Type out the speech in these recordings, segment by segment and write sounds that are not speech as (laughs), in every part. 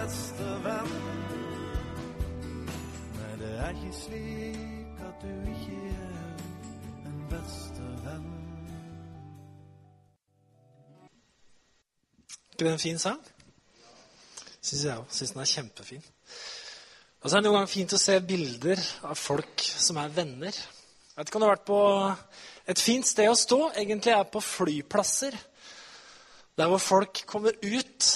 beste venn. Nei, det er ikke slik at du ikke er en beste venn. ikke det en fin sang? Syns jeg òg. Syns den er kjempefin. Og så er det noen ganger fint å se bilder av folk som er venner. Jeg vet ikke om du har vært på et fint sted å stå. Egentlig er på flyplasser. Der hvor folk kommer ut,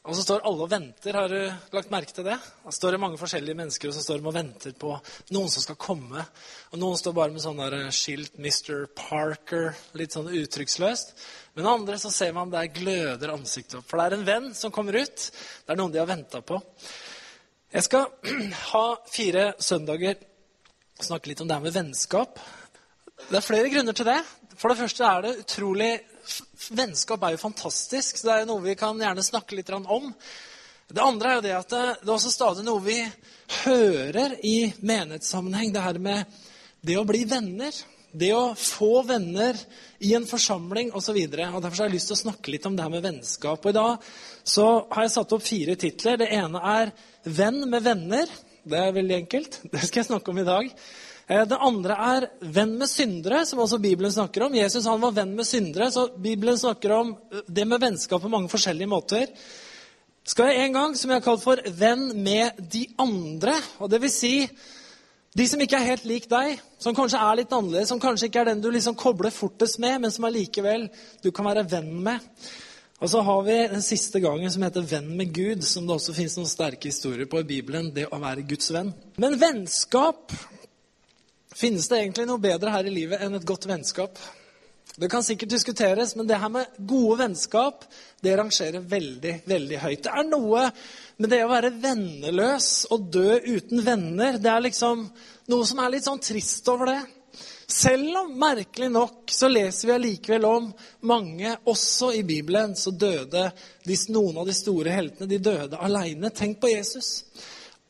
og så står alle og venter. Har du lagt merke til det? Da står det mange forskjellige mennesker og så står de og venter på noen som skal komme. Og noen står bare med sånn skilt 'Mr. Parker', litt sånn uttrykksløst. Men andre så ser man der gløder ansiktet opp. For det er en venn som kommer ut. Det er noen de har venta på. Jeg skal (clears throat) ha fire søndager og snakke litt om det her med vennskap. Det er flere grunner til det. For det første er det utrolig Vennskap er jo fantastisk, så det er jo noe vi kan gjerne snakke litt om. Det andre er jo det at det, det er også stadig noe vi hører i menighetssammenheng. Det her med det å bli venner. Det å få venner i en forsamling osv. Derfor har jeg lyst til å snakke litt om det her med vennskap. Og I dag så har jeg satt opp fire titler. Det ene er 'Venn med venner'. Det er veldig enkelt. Det skal jeg snakke om i dag. Eh, det andre er 'venn med syndere', som også Bibelen snakker om. Jesus han var venn med syndere, så Bibelen snakker om det med vennskap på mange forskjellige måter. Skal jeg en gang, som jeg har kalt for 'venn med de andre'. Og det vil si de som ikke er helt lik deg, som kanskje er litt annerledes, som kanskje ikke er den du liksom kobler fortest med, men som allikevel du kan være venn med. Og så har vi den siste gangen som heter 'Venn med Gud', som det også fins noen sterke historier på i Bibelen. Det å være Guds venn. Men vennskap Finnes det egentlig noe bedre her i livet enn et godt vennskap? Det kan sikkert diskuteres, men det her med gode vennskap det rangerer veldig veldig høyt. Det er noe med det å være venneløs og dø uten venner. Det er liksom noe som er litt sånn trist over det. Selv om, merkelig nok, så leser vi allikevel om mange, også i Bibelen, så døde noen av de store heltene de døde aleine. Tenk på Jesus.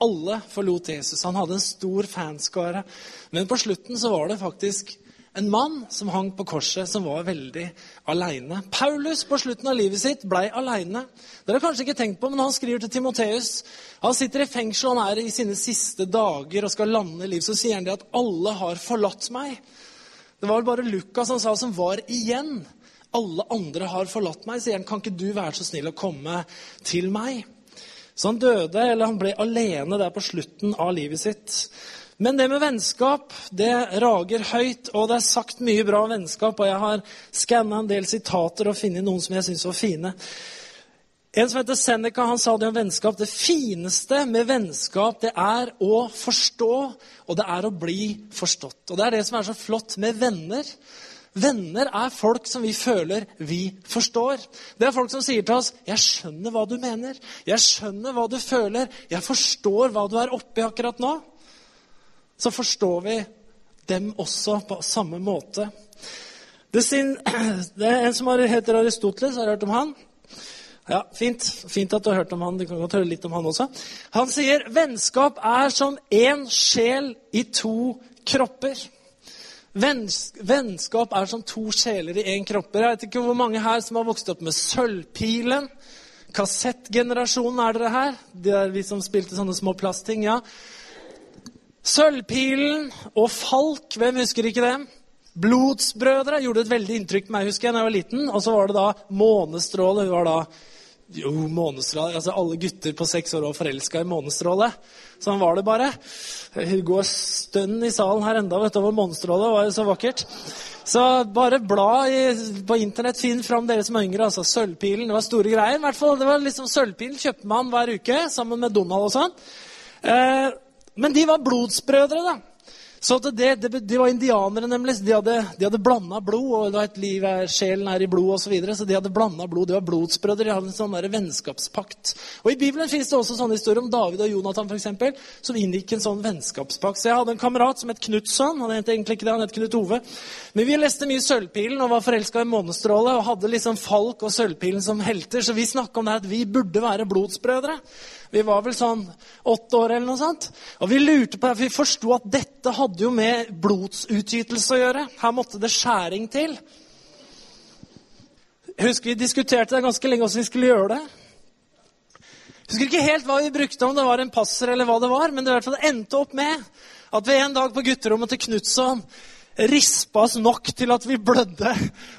Alle forlot Jesus. Han hadde en stor fanskare. Men på slutten så var det faktisk en mann som hang på korset, som var veldig aleine. Paulus på slutten av livet sitt blei aleine. Dere har kanskje ikke tenkt på, men han skriver til Timoteus. Han sitter i fengsel, han er i sine siste dager og skal lande liv. Så sier han det at 'alle har forlatt meg'. Det var bare Lukas han sa som var igjen. Alle andre har forlatt meg, sier han. Kan ikke du være så snill å komme til meg? Så han døde, eller han ble alene der på slutten av livet sitt. Men det med vennskap det rager høyt, og det er sagt mye bra om vennskap. Og jeg har skanna en del sitater og funnet noen som jeg syns var fine. En som heter Seneca, han sa det om vennskap. Det fineste med vennskap det er å forstå, og det er å bli forstått. Og Det er det som er så flott med venner. Venner er folk som vi føler vi forstår. Det er folk som sier til oss 'Jeg skjønner hva du mener. Jeg skjønner hva du føler. Jeg forstår hva du er oppi akkurat nå.' Så forstår vi dem også på samme måte. Det, (clears throat) er en som heter Aristoteles. Har du hørt om han? Ja, Fint Fint at du har hørt om han. Du kan godt høre litt om han også. Han sier vennskap er som én sjel i to kropper. Vennskap er som to sjeler i én kropp. Jeg vet ikke hvor mange her som har vokst opp med Sølvpilen. Kassettgenerasjonen er dere her? Det er vi som spilte sånne små plastting. ja. Sølvpilen og Falk, hvem husker ikke dem? Blodsbrødre gjorde et veldig inntrykk på meg husker jeg, da jeg var liten. Og så var det da Månestråle. Hun var da jo, Månestråle. Altså, alle gutter på seks år var forelska i Månestråle. Sånn var det bare. Det går stønn i salen her enda, vet du, over Månestråle. Det var jo så vakkert. Så bare bla i, på Internett. Finn fram dere som er yngre. altså Sølvpilen. Det var store greier. I hvert fall, det var liksom Sølvpilen kjøpte man hver uke sammen med Donald og sånn. Eh, men de var blodsbrødre, da. Så det, det, de var indianere, nemlig. De hadde, de hadde blanda blod. og det var et liv er, Sjelen er i blod osv. Så, videre, så de hadde blanda blod. De var blodsbrødre. De hadde en sånn der vennskapspakt. Og I Bibelen finnes det også sånne historier om David og Jonathan for eksempel, som inngikk en sånn vennskapspakt. Så Jeg hadde en kamerat som het Knutson. Han het egentlig ikke det, han het Knut Ove. Men vi leste mye Sølvpilen og var forelska i Månestråle og hadde liksom Falk og Sølvpilen som helter. Så vi snakka om det at vi burde være blodsbrødre. Vi var vel sånn åtte år eller noe sånt. Og vi lurte på det, vi forsto at dette hadde jo med blodsutytelse å gjøre. Her måtte det skjæring til. Jeg husker Vi diskuterte det ganske lenge hvordan vi skulle gjøre det. Jeg Husker ikke helt hva vi brukte, om det var en passer eller hva det var, men det, i hvert fall endte opp med at vi en dag på gutterommet til Knutson rispa oss nok til at vi blødde.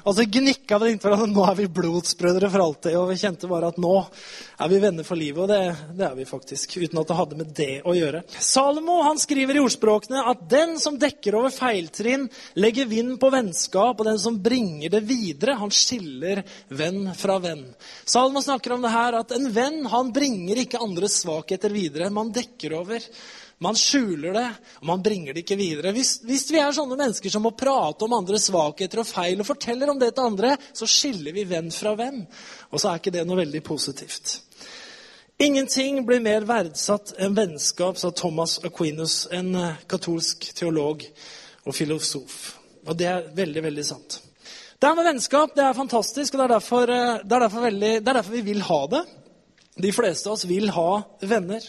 Og så gnikka vi inntil hverandre. Nå er vi blodsbrødre for alltid. Og vi kjente bare at nå er vi venner for livet. Og det, det er vi faktisk, uten at det hadde med det å gjøre. Salomo han skriver i ordspråkene at den som dekker over feiltrinn, legger vind på vennskap, og den som bringer det videre, han skiller venn fra venn. Salomo snakker om det her at en venn han bringer ikke andres svakheter videre. Man dekker over. Man skjuler det, og man bringer det ikke videre. Hvis, hvis, vi er sånne mennesker som må prate om andres svakheter og feil og forteller om det til andre, så skiller vi venn fra venn. Og så er ikke det noe veldig positivt. Ingenting blir mer verdsatt enn vennskap, sa Thomas Aquinas, en eh, katolsk teolog og filosof. Og det er veldig, veldig sant. Det her med vennskap det er fantastisk, og det er, derfor, eh, det, er derfor veldig, det er derfor vi vil ha det. De fleste av oss vil ha venner.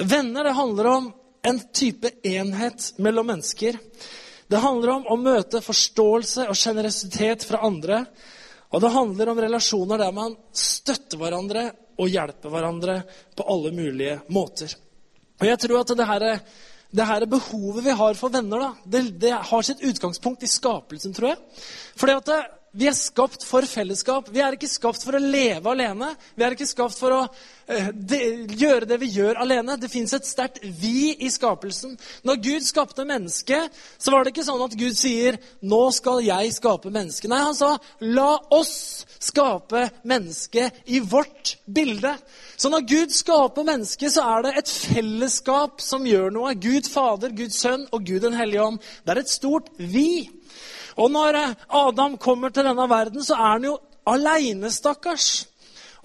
Venner det handler om en type enhet mellom mennesker. Det handler om å møte forståelse og sjenerøsitet fra andre. Og det handler om relasjoner der man støtter hverandre og hjelper hverandre på alle mulige måter. Og jeg tror at det her, det her behovet vi har for venner, da, det, det, har sitt utgangspunkt i skapelsen, tror jeg. Fordi at det, vi er skapt for fellesskap. Vi er ikke skapt for å leve alene. Vi er ikke skapt for å uh, de, gjøre det vi gjør alene. Det fins et sterkt vi i skapelsen. Når Gud skapte mennesket, så var det ikke sånn at Gud sier 'Nå skal jeg skape mennesket'. Nei, han sa 'La oss skape mennesket i vårt bilde'. Så når Gud skaper mennesket, så er det et fellesskap som gjør noe. Gud Fader, Gud Sønn og Gud Den hellige ånd. Det er et stort vi. Og når eh, Adam kommer til denne verden, så er han jo aleine, stakkars.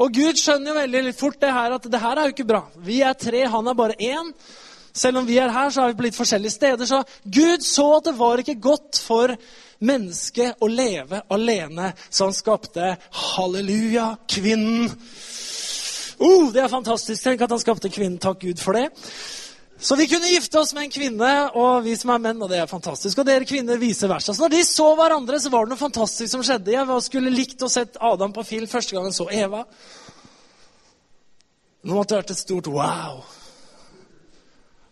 Og Gud skjønner jo veldig fort det her at det her er jo ikke bra. Vi er tre, han er bare én. Selv om vi er her, så er vi på litt forskjellige steder. Så Gud så at det var ikke godt for mennesket å leve alene, så han skapte halleluja, kvinnen. Oh, det er fantastisk. Tenk at han skapte kvinnen. Takk Gud for det. Så vi kunne gifte oss med en kvinne, og vi som er menn, og det er fantastisk. Og dere kvinner vice versa. Så når de så hverandre, så var det noe fantastisk som skjedde. Jeg skulle likt å sett Adam på film første gang han så Eva. Nå måtte det vært et stort wow.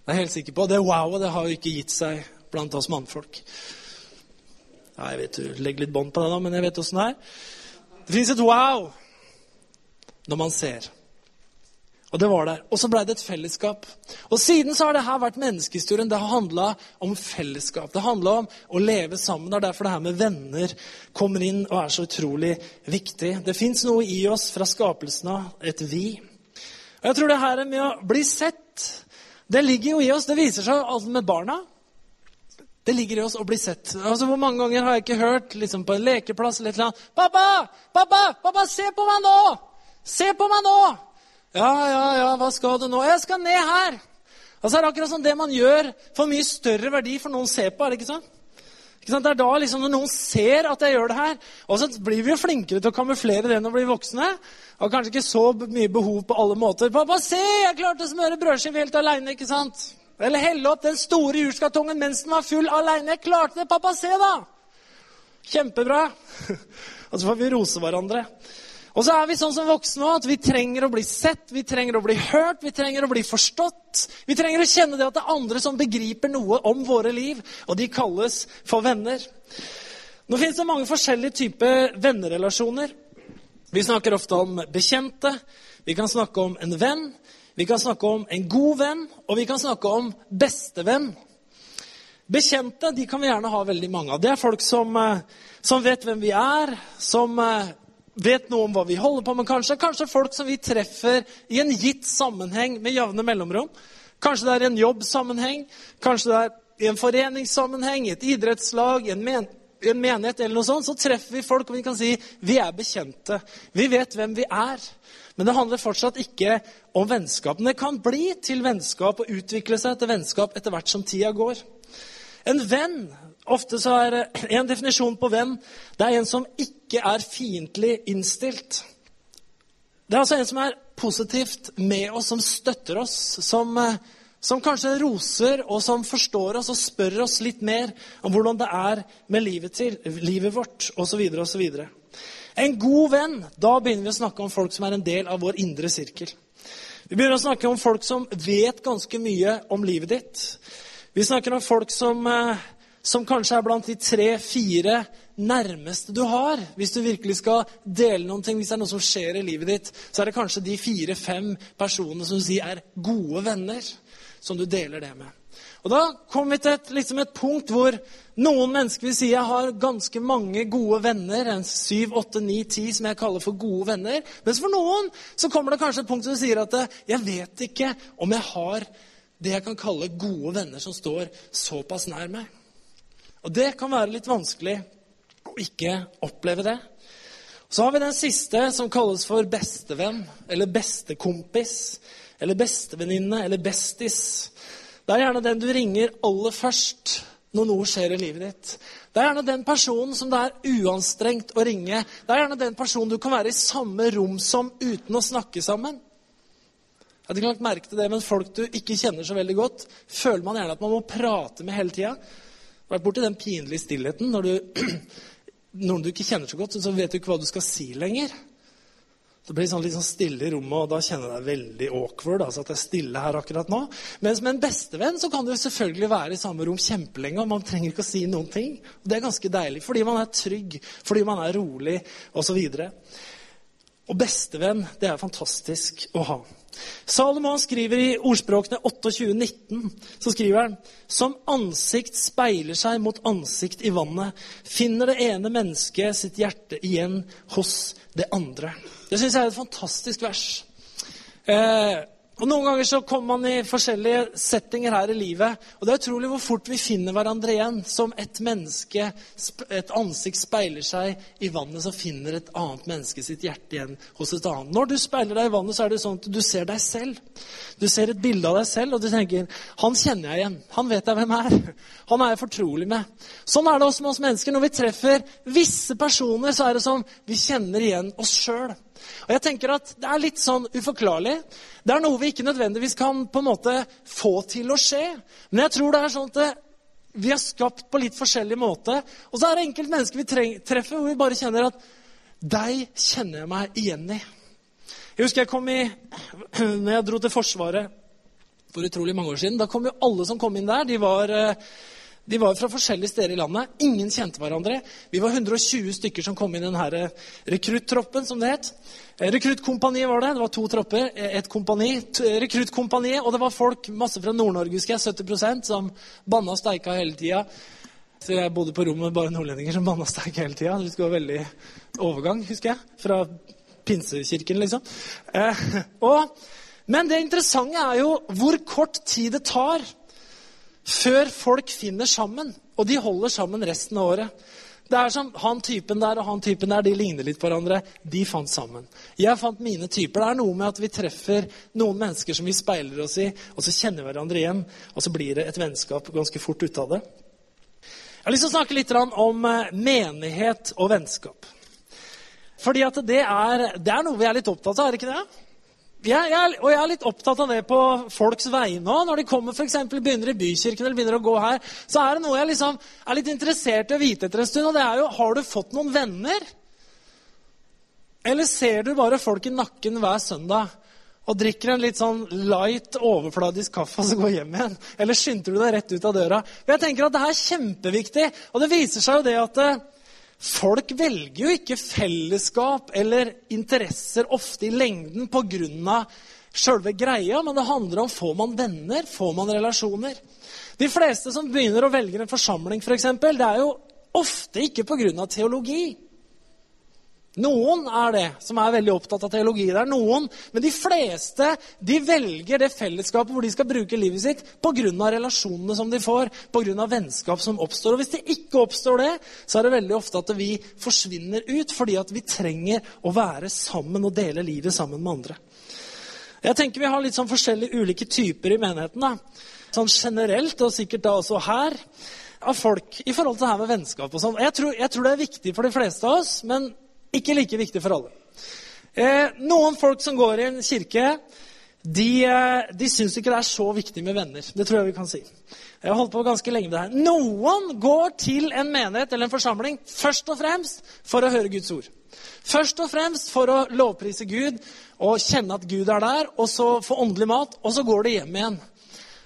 Det er jeg helt sikker på. Det wowet det har jo ikke gitt seg blant oss mannfolk. Ja, jeg vet du legger litt bånd på det, da, men jeg vet åssen det er. Det fins et wow når man ser. Og det var der. Og så blei det et fellesskap. Og siden så har det her vært menneskehistorien. Det har handla om fellesskap. Det handla om å leve sammen. Det er derfor det her med venner kommer inn og er så utrolig viktig. Det fins noe i oss fra skapelsen av, et vi. Og jeg tror det her med å bli sett, det ligger jo i oss. Det viser seg alt med barna. Det ligger i oss å bli sett. Altså, Hvor mange ganger har jeg ikke hørt liksom på en lekeplass eller et eller annet 'Pappa! Pappa! Pappa, se på meg nå! Se på meg nå!' Ja, ja, ja, hva skal du nå? Jeg skal ned her. Altså, det er akkurat sånn det man gjør, får mye større verdi for noen ser på. er det ikke sånn? Ikke sant? Det er da liksom når noen ser at jeg gjør det her. Og så blir vi jo flinkere til å kamuflere det når vi blir voksne. Og kanskje ikke så mye behov på alle måter. 'Pappa, se! Jeg klarte å smøre brødskive helt aleine.' Ikke sant? Eller helle opp den store jurskatongen mens den var full aleine. 'Jeg klarte det! Pappa, se, da!' Kjempebra. (laughs) Og så får vi rose hverandre. Og så er vi sånn som voksne òg, at vi trenger å bli sett, vi trenger å bli hørt, vi trenger å bli forstått. Vi trenger å kjenne det at det er andre som begriper noe om våre liv, og de kalles for venner. Nå finnes det mange forskjellige typer vennerelasjoner. Vi snakker ofte om bekjente, vi kan snakke om en venn, vi kan snakke om en god venn, og vi kan snakke om bestevenn. Bekjente de kan vi gjerne ha veldig mange av. Det er folk som, eh, som vet hvem vi er, som eh, vet noe om hva vi holder på med, kanskje. Kanskje folk som vi treffer i en gitt sammenheng med jevne mellomrom. Kanskje det er i en jobbsammenheng, kanskje det er i en foreningssammenheng, i et idrettslag, en, men en menighet eller noe sånt. Så treffer vi folk, og vi kan si vi er bekjente. Vi vet hvem vi er. Men det handler fortsatt ikke om vennskap. Men det kan bli til vennskap og utvikle seg til vennskap etter hvert som tida går. En venn Ofte så er En definisjon på venn det er en som ikke er fiendtlig innstilt. Det er altså en som er positivt med oss, som støtter oss, som, eh, som kanskje roser, og som forstår oss og spør oss litt mer om hvordan det er med livet, til, livet vårt, osv. osv. En god venn, da begynner vi å snakke om folk som er en del av vår indre sirkel. Vi begynner å snakke om folk som vet ganske mye om livet ditt. Vi snakker om folk som, eh, som kanskje er blant de tre-fire nærmeste du har. Hvis du virkelig skal dele noen ting, hvis det er noe som skjer i livet ditt, så er det kanskje de fire-fem personene som du sier er gode venner, som du deler det med. Og Da kommer vi til et, liksom et punkt hvor noen mennesker vil si jeg har ganske mange gode venner. en syv, åtte, ni, ti som jeg kaller for gode venner. Mens for noen så kommer det kanskje et punkt som sier at jeg vet ikke om jeg har det jeg kan kalle gode venner som står såpass nær meg. Og det kan være litt vanskelig å ikke oppleve det. Så har vi den siste, som kalles for bestevenn, eller bestekompis, eller bestevenninne, eller bestis. Det er gjerne den du ringer aller først når noe skjer i livet ditt. Det er gjerne den personen som det er uanstrengt å ringe. Det er gjerne den personen du kan være i samme rom som uten å snakke sammen. Jeg hadde ikke lagt merke til det, men Folk du ikke kjenner så veldig godt, føler man gjerne at man må prate med hele tida. Vært borti den pinlige stillheten når du, (clears throat) noen du ikke kjenner så godt, så vet du ikke hva du skal si lenger. Det blir sånn litt sånn stille i rommet, og da kjenner jeg deg veldig awkward. altså at jeg er stille her akkurat nå. Mens med en bestevenn så kan du selvfølgelig være i samme rom kjempelenge, og man trenger ikke å si noen ting. Og Det er ganske deilig, fordi man er trygg, fordi man er rolig osv. Og, og bestevenn, det er fantastisk å ha. Salomon skriver i ordspråkene 28-19, så skriver han som ansikt speiler seg mot ansikt i vannet, finner det ene mennesket sitt hjerte igjen hos det andre. Det syns jeg er et fantastisk vers. Eh, og Noen ganger så kommer man i forskjellige settinger her i livet. Og det er utrolig hvor fort vi finner hverandre igjen. Som et menneske, et ansikt speiler seg i vannet, så finner et annet menneske sitt hjerte igjen hos et annet. Når du speiler deg i vannet, så er det sånn at du ser deg selv. Du ser et bilde av deg selv, og du tenker 'Han kjenner jeg igjen. Han vet jeg hvem er. (laughs) Han er jeg fortrolig med.' Sånn er det også med oss mennesker. Når vi treffer visse personer, så er det som vi kjenner igjen oss sjøl. Og jeg tenker at Det er litt sånn uforklarlig. Det er noe vi ikke nødvendigvis kan på en måte få til å skje. Men jeg tror det er sånn at det, vi er skapt på litt forskjellig måte. Og så er det enkeltmennesker vi vi treffer hvor vi bare kjenner at Deg kjenner jeg meg igjen i. Jeg husker jeg kom i (clears throat) når jeg dro til Forsvaret for utrolig mange år siden. Da kom jo alle som kom inn der, de var eh, de var fra forskjellige steder i landet. Ingen kjente hverandre. Vi var 120 stykker som kom inn i denne rekruttroppen, som det het. Eh, rekruttkompaniet var det. Det var to tropper, eh, et kompani. Rekruttkompaniet, og det var folk masse fra Nord-Norge, husker jeg, 70% som banna og steika hele tida. Så jeg bodde på rom med bare nordlendinger som banna og steika hele tida. Det skulle være veldig overgang, husker jeg. Fra pinsekirken, liksom. Eh, og, men det interessante er jo hvor kort tid det tar før folk finner sammen, og de holder sammen resten av året. Det er som Han typen der og han typen der, de ligner litt på hverandre. De fant sammen. Jeg fant mine typer. Det er noe med at vi treffer noen mennesker som vi speiler oss i, og så kjenner vi hverandre igjen, og så blir det et vennskap ganske fort ut av det. Jeg har lyst til å snakke litt om eh, menighet og vennskap. Fordi at det er, det er noe vi er litt opptatt av, er det ikke det? Jeg, jeg, og jeg er litt opptatt av det på folks vegne òg. Når de kommer for eksempel, begynner i bykirken eller begynner å gå her, så er det noe jeg liksom er litt interessert i å vite etter en stund. Og det er jo har du fått noen venner? Eller ser du bare folk i nakken hver søndag og drikker en litt sånn light, overfladisk kaffe og så går hjem igjen? Eller skynder du deg rett ut av døra? Men jeg tenker at det er kjempeviktig. Og det viser seg jo det at eh, Folk velger jo ikke fellesskap eller interesser ofte i lengden pga. sjølve greia, men det handler om får man venner, får man relasjoner. De fleste som begynner å velge en forsamling, for eksempel, det er jo ofte ikke pga. teologi. Noen er det som er veldig opptatt av teologi. Det er noen, Men de fleste de velger det fellesskapet hvor de skal bruke livet sitt pga. relasjonene som de får, pga. vennskap som oppstår. Og Hvis det ikke oppstår det, så er det veldig ofte at vi forsvinner ut fordi at vi trenger å være sammen og dele livet sammen med andre. Jeg tenker Vi har litt sånn forskjellige ulike typer i menigheten. da. Sånn generelt, og sikkert da også her, av folk i forhold til det her med vennskap og sånn. Jeg, jeg tror det er viktig for de fleste av oss, men ikke like viktig for alle. Eh, noen folk som går i en kirke, de, eh, de syns ikke det er så viktig med venner. Det tror jeg vi kan si. Jeg har holdt på ganske lenge med det her. Noen går til en menighet eller en forsamling først og fremst for å høre Guds ord. Først og fremst for å lovprise Gud og kjenne at Gud er der, og så få åndelig mat, og så går de hjem igjen.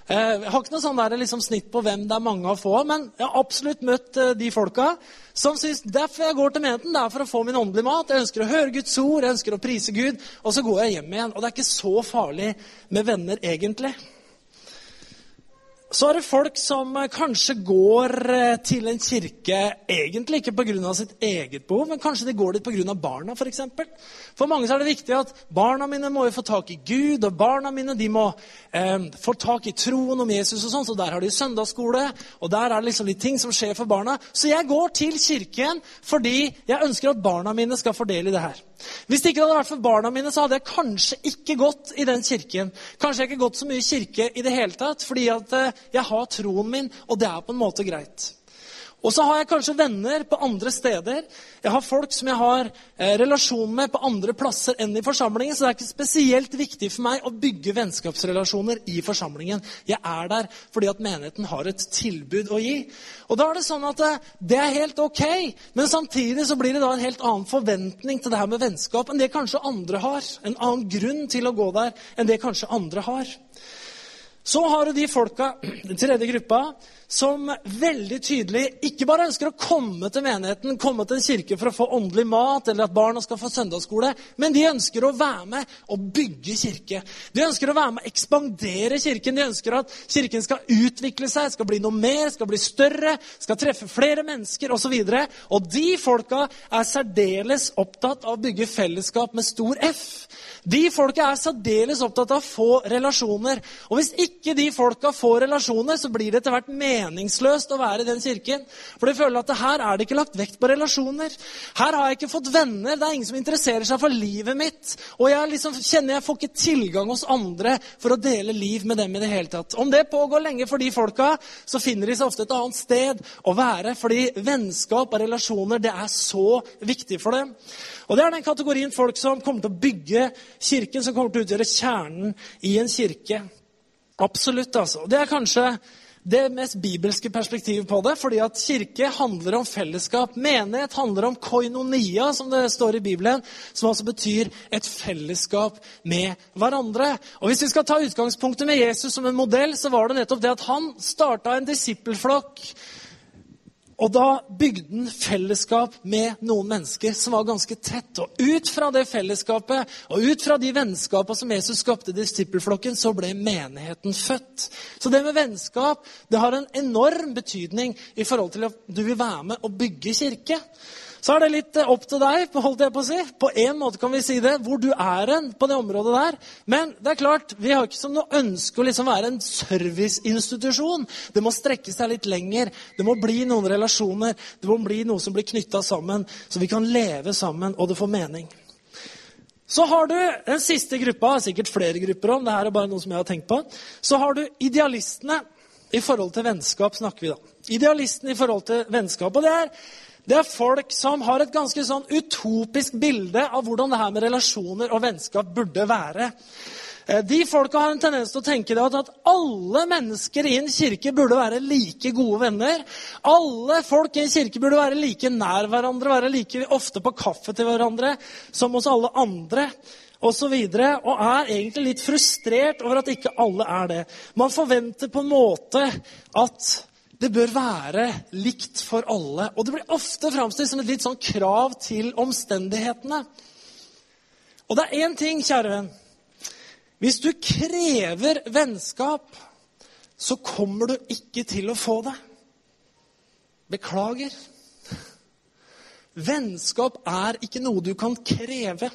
Eh, jeg har ikke noe sånn der, liksom, snitt på hvem det er mange av få, men jeg har absolutt møtt eh, de folka som syns derfor jeg går til menigheten, det er for å få min åndelige mat. Jeg ønsker å høre Guds ord, jeg ønsker å prise Gud, og så går jeg hjem igjen. Og det er ikke så farlig med venner, egentlig. Så er det folk som eh, kanskje går eh, til en kirke egentlig ikke pga. sitt eget behov, men kanskje de går dit pga. barna f.eks. For, eksempel. for mange er det viktig at barna mine må jo få tak i Gud, og barna mine de må eh, få tak i troen om Jesus. og sånn, Så der har de søndagsskole, og der er det liksom litt ting som skjer for barna. Så jeg går til kirken fordi jeg ønsker at barna mine skal fordele i det her. Hvis det ikke hadde vært for barna mine, så hadde jeg kanskje ikke gått i den kirken. Kanskje jeg ikke gått så mye kirke i det hele tatt, fordi at eh, jeg har troen min, og det er på en måte greit. Og så har jeg kanskje venner på andre steder. Jeg har folk som jeg har eh, relasjon med på andre plasser enn i forsamlingen. Så det er ikke spesielt viktig for meg å bygge vennskapsrelasjoner i forsamlingen. Jeg er der fordi at menigheten har et tilbud å gi. Og da er det sånn at eh, det er helt ok, men samtidig så blir det da en helt annen forventning til det her med vennskap enn det kanskje andre har. En annen grunn til å gå der enn det kanskje andre har. Så har du de folka, (clears throat) den tredje gruppa, som veldig tydelig ikke bare ønsker å komme til menigheten, komme til en kirke for å få åndelig mat, eller at barna skal få søndagsskole, men de ønsker å være med og bygge kirke. De ønsker å være med og ekspandere kirken. De ønsker at kirken skal utvikle seg, skal bli noe mer, skal bli større, skal treffe flere mennesker osv. Og, så og de folka er særdeles opptatt av å bygge fellesskap med stor F. De folka er særdeles opptatt av å få relasjoner. Og hvis ikke de folka får relasjoner, så blir det etter hvert meningsløst å være i den kirken. For de føler at her er det ikke lagt vekt på relasjoner. Her har jeg ikke fått venner. Det er ingen som interesserer seg for livet mitt. Og jeg liksom kjenner jeg får ikke tilgang hos andre for å dele liv med dem i det hele tatt. Om det pågår lenge for de folka, så finner de seg ofte et annet sted å være. Fordi vennskap og relasjoner, det er så viktig for dem. Og det er den kategorien folk som kommer til å bygge kirken, som kommer til å utgjøre kjernen i en kirke. Absolutt, altså. Det er kanskje det mest bibelske perspektivet på det. fordi at kirke handler om fellesskap. Menighet handler om koinonia, som det står i Bibelen. Som altså betyr et fellesskap med hverandre. Og Hvis vi skal ta utgangspunktet med Jesus som en modell, så var det nettopp det at han starta en disippelflokk og da bygde han fellesskap med noen mennesker som var ganske tett. Og ut fra det fellesskapet og ut fra de vennskapene som Jesus skapte i disippelflokken, så ble menigheten født. Så det med vennskap det har en enorm betydning i forhold til at du vil være med og bygge kirke. Så er det litt eh, opp til deg, holdt jeg på å si. På en måte kan vi si det, hvor du er hen på det området der. Men det er klart, vi har ikke som noe ønske å liksom være en serviceinstitusjon. Det må strekke seg litt lenger. Det må bli noen relasjoner. Det må bli noe som blir knytta sammen, så vi kan leve sammen, og det får mening. Så har du den siste gruppa, sikkert flere grupper om, det her er bare noe som jeg har tenkt på. Så har du idealistene i forhold til vennskap, snakker vi da. Idealistene i forhold til vennskap. Og det er det er folk som har et ganske sånn utopisk bilde av hvordan det her med relasjoner og vennskap burde være. Eh, de folka har en tendens til å tenke at alle mennesker i en kirke burde være like gode venner. Alle folk i en kirke burde være like nær hverandre, være like ofte på kaffe til hverandre som hos alle andre. Og, så videre, og er egentlig litt frustrert over at ikke alle er det. Man forventer på en måte at det bør være likt for alle. Og det blir ofte framstilt som et litt sånn krav til omstendighetene. Og det er én ting, kjære venn. Hvis du krever vennskap, så kommer du ikke til å få det. Beklager. Vennskap er ikke noe du kan kreve.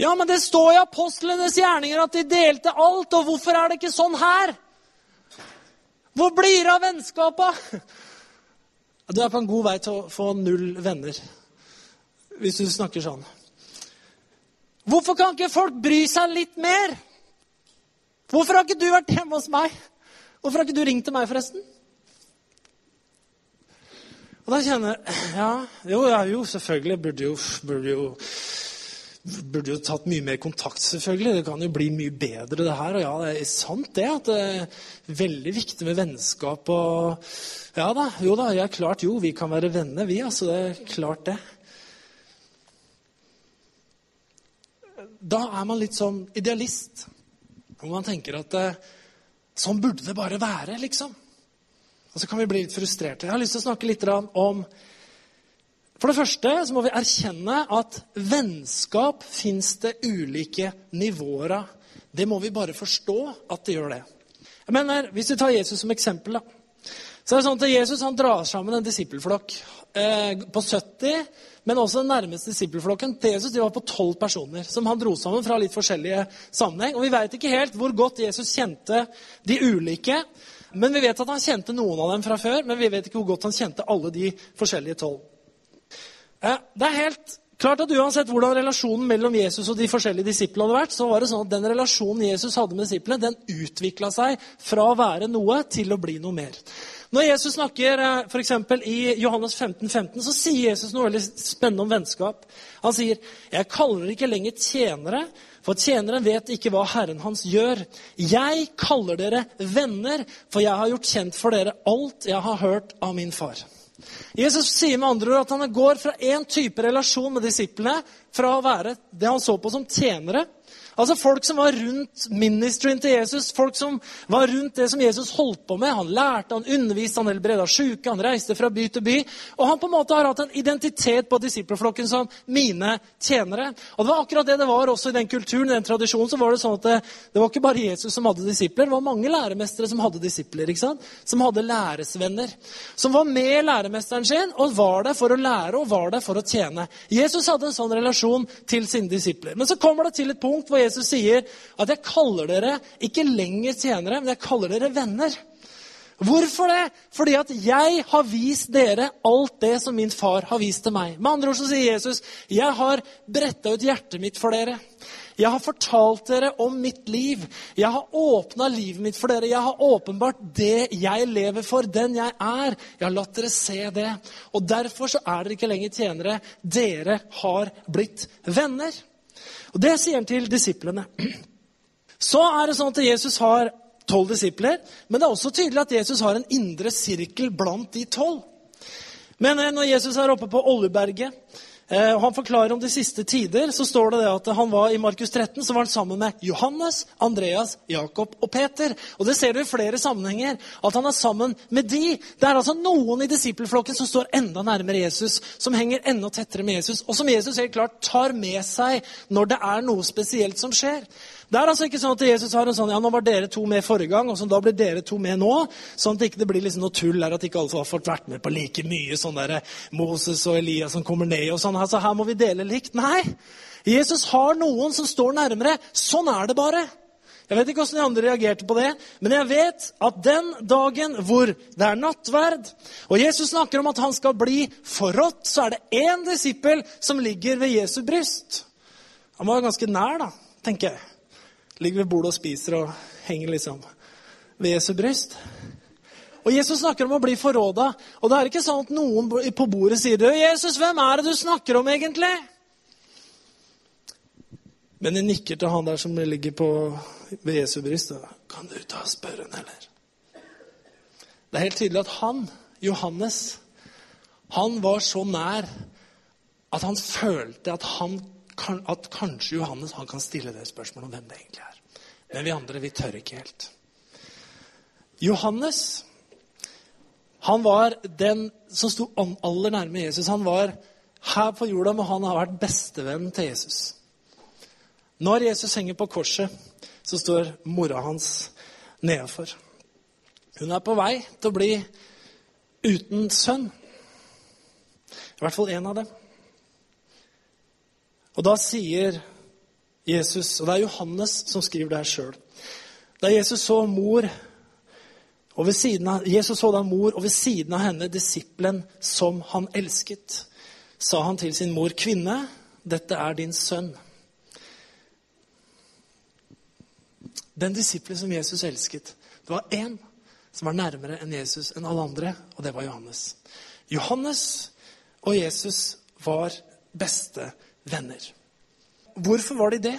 Ja, men det står i apostlenes gjerninger at de delte alt, og hvorfor er det ikke sånn her? Hvor blir det av vennskapet? Du er på en god vei til å få null venner hvis du snakker sånn. Hvorfor kan ikke folk bry seg litt mer? Hvorfor har ikke du vært hjemme hos meg? Hvorfor har ikke du ringt til meg, forresten? Og da kjenner jeg Ja, jo, ja, jo selvfølgelig burde jo, burde jo burde jo tatt mye mer kontakt, selvfølgelig. Det kan jo bli mye bedre, det her. Og ja, det er sant det at det er veldig viktig med vennskap og Ja da, jo da, ja, klart jo, vi kan være venner, vi. Altså, det er klart det. Da er man litt sånn idealist. Hvor man tenker at eh, sånn burde det bare være, liksom. Og så kan vi bli litt frustrerte. Jeg har lyst til å snakke litt om For det første så må vi erkjenne at vennskap fins det ulike nivåer av. Det må vi bare forstå at det gjør det. Jeg mener, Hvis vi tar Jesus som eksempel, da, så er det sånn at Jesus han drar sammen en disippelflokk eh, på 70, men også den nærmeste disippelflokken til Jesus de var på 12 personer, som han dro sammen fra litt forskjellige sammenheng. Og Vi vet ikke helt hvor godt Jesus kjente de ulike. Men vi vet at han kjente noen av dem fra før, men vi vet ikke hvor godt han kjente alle de forskjellige tolv. Eh, det er helt klart at Uansett hvordan relasjonen mellom Jesus og de forskjellige disiplene hadde vært, så var det sånn at den relasjonen Jesus hadde med disiplene, den utvikla seg fra å være noe til å bli noe mer. Når Jesus snakker for f.eks. i Johannes 15, 15, så sier Jesus noe veldig spennende om vennskap. Han sier, 'Jeg kaller dere ikke lenger tjenere, for tjeneren vet ikke hva Herren hans gjør. Jeg kaller dere venner, for jeg har gjort kjent for dere alt jeg har hørt av min far. Jesus sier med andre ord at han går fra én type relasjon med disiplene, fra å være det han så på som tjenere, Altså Folk som var rundt ministeren til Jesus, folk som var rundt det som Jesus holdt på med. Han lærte, han underviste, han helbreda syke, han reiste fra by til by. Og han på en måte har hatt en identitet på disippelflokken som mine tjenere. Og Det var akkurat det det var også i den kulturen i den tradisjonen. så var Det sånn at det, det var ikke bare Jesus som hadde disipler, det var mange læremestere som hadde disipler. ikke sant? Som hadde læresvenner. Som var med læremesteren sin og var der for å lære og var der for å tjene. Jesus hadde en sånn relasjon til sine disipler. Men så kommer det til et punkt hvor Jesus sier at 'jeg kaller dere ikke lenger tjenere, men jeg kaller dere venner'. Hvorfor det? Fordi at jeg har vist dere alt det som min far har vist til meg. Med andre ord så sier Jesus, 'Jeg har bretta ut hjertet mitt for dere'. Jeg har fortalt dere om mitt liv. Jeg har åpna livet mitt for dere. Jeg har åpenbart det jeg lever for, den jeg er. Jeg har latt dere se det. Og derfor så er dere ikke lenger tjenere. Dere har blitt venner. Og Det sier han til disiplene. Så er det sånn at Jesus har tolv disipler, men det er også tydelig at Jesus har en indre sirkel blant de tolv. Men eh, når Jesus er oppe på Oljeberget han forklarer om de siste tider. så står det, det at han var I Markus 13 så var han sammen med Johannes, Andreas, Jakob og Peter. Og Det ser du i flere sammenhenger. At han er sammen med de. Det er altså noen i disippelflokken som står enda nærmere Jesus, som henger enda tettere med Jesus, og som Jesus helt klart tar med seg når det er noe spesielt som skjer. Det er altså ikke sånn at Jesus har en sånn ja, nå var dere to med forrige gang, og så da blir dere to med nå. Sånn at det ikke blir liksom noe tull her, at ikke alle har fått vært med på like mye. sånn der Moses og Elias som kommer ned og sånn. Altså, her må vi dele likt. Nei. Jesus har noen som står nærmere. Sånn er det bare. Jeg vet ikke hvordan de andre reagerte på det, men jeg vet at den dagen hvor det er nattverd, og Jesus snakker om at han skal bli forrådt, så er det én disippel som ligger ved Jesu bryst. Han var ganske nær, da, tenker jeg ligger ved bordet og spiser og henger liksom ved Jesu bryst. Og Jesus snakker om å bli forråda. Og det er ikke sånn at noen på bordet sier. 'Jesus, hvem er det du snakker om, egentlig?' Men de nikker til han der som ligger på, ved Jesu bryst. 'Kan du ta og spørre han, eller?' Det er helt tydelig at han, Johannes, han var så nær at han følte at, han, at kanskje Johannes han kan stille det spørsmålet om hvem det egentlig er. Men vi andre, vi tør ikke helt. Johannes han var den som sto aller nærme Jesus. Han var her på jorda, men han har vært bestevennen til Jesus. Når Jesus henger på korset, så står mora hans nedenfor. Hun er på vei til å bli uten sønn. I hvert fall én av dem. Og da sier Jesus, og det er Johannes som skriver det her sjøl. Da Jesus så mor og ved siden av, Jesus så da mor, og ved siden av henne disippelen som han elsket, sa han til sin mor, 'Kvinne, dette er din sønn.' Den disippelen som Jesus elsket, det var én som var nærmere enn Jesus enn alle andre, og det var Johannes. Johannes og Jesus var beste venner. Hvorfor var de det?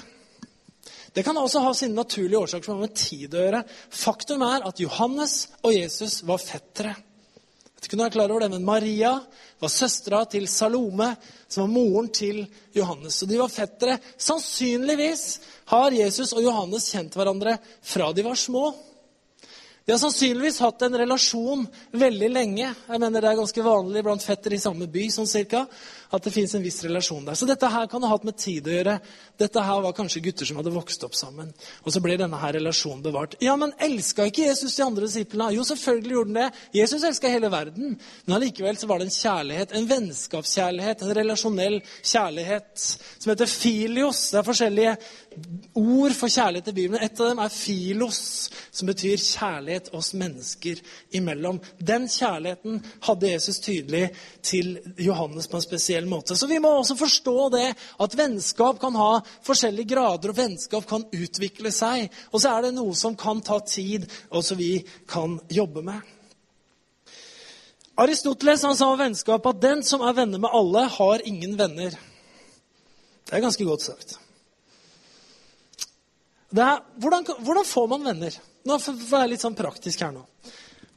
Det kan også ha sine naturlige årsaker som har med tid å gjøre. Faktum er at Johannes og Jesus var fettere. Jeg vet ikke om du er klar over det, men Maria var søstera til Salome, som var moren til Johannes. Så de var fettere. Sannsynligvis har Jesus og Johannes kjent hverandre fra de var små. De har sannsynligvis hatt en relasjon veldig lenge. Jeg mener Det er ganske vanlig blant fetter i samme by sånn cirka, at det fins en viss relasjon der. Så dette her kan ha hatt med tid å gjøre. Dette her var kanskje gutter som hadde vokst opp sammen. Og så ble denne her relasjonen bevart. Ja, men elska ikke Jesus de andre disiplene? Jo, selvfølgelig gjorde han det. Jesus elska hele verden. Men allikevel så var det en kjærlighet, en vennskapskjærlighet, en relasjonell kjærlighet som heter filios. Det er forskjellige ord for kjærlighet i Bibelen. Et av dem er filos, som betyr kjærlighet oss mennesker imellom. Den kjærligheten hadde Jesus tydelig til Johannes på en spesiell spesiell måte. Så vi må også forstå det at vennskap kan ha forskjellige grader, og vennskap kan utvikle seg. Og så er det noe som kan ta tid, og som vi kan jobbe med. Aristoteles han sa om vennskap at den som er venner med alle, har ingen venner. Det er ganske godt sagt. Er, hvordan, hvordan, får man venner? Nå får jeg være litt sånn praktisk her nå.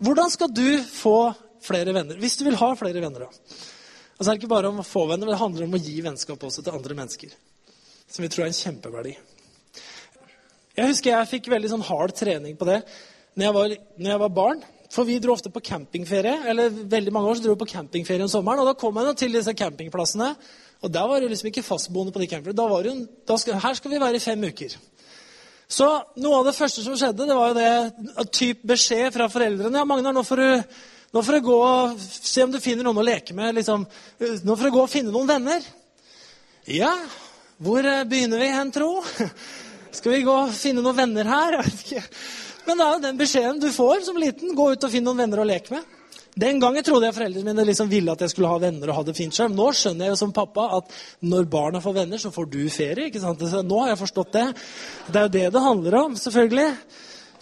Hvordan skal du få flere venner? Hvis du vil ha flere venner, da. Altså er ikke bare om å få venner, men det handler om å gi vennskap også til andre mennesker. Som vi tror er en kjempeverdi. Jeg husker jeg fikk veldig sånn hard trening på det når jeg, var, når jeg var barn. For vi dro ofte på campingferie. eller veldig mange år så dro vi på campingferie om sommeren. Og da kom jeg til disse campingplassene. Og der var det liksom ikke fastboende på de campingene. Da var det, da skal, her skal vi være i fem uker. Så noe av det første som skjedde, det var jo det typ beskjed fra foreldrene. Ja, Magnar, nå får du nå får jeg gå og se om du finner noen å leke med. Liksom. Nå får jeg gå og finne noen venner. Ja, hvor eh, begynner vi hen, tro? (laughs) Skal vi gå og finne noen venner her? (laughs) Men det er jo den beskjeden du får som liten. Gå ut og finne noen venner å leke med. Den gangen trodde jeg foreldrene mine liksom ville at jeg skulle ha venner og ha det fint selv. Nå skjønner jeg jo som pappa at når barna får venner, så får du ferie. ikke sant? Nå har jeg forstått det. Det er jo det det handler om, selvfølgelig.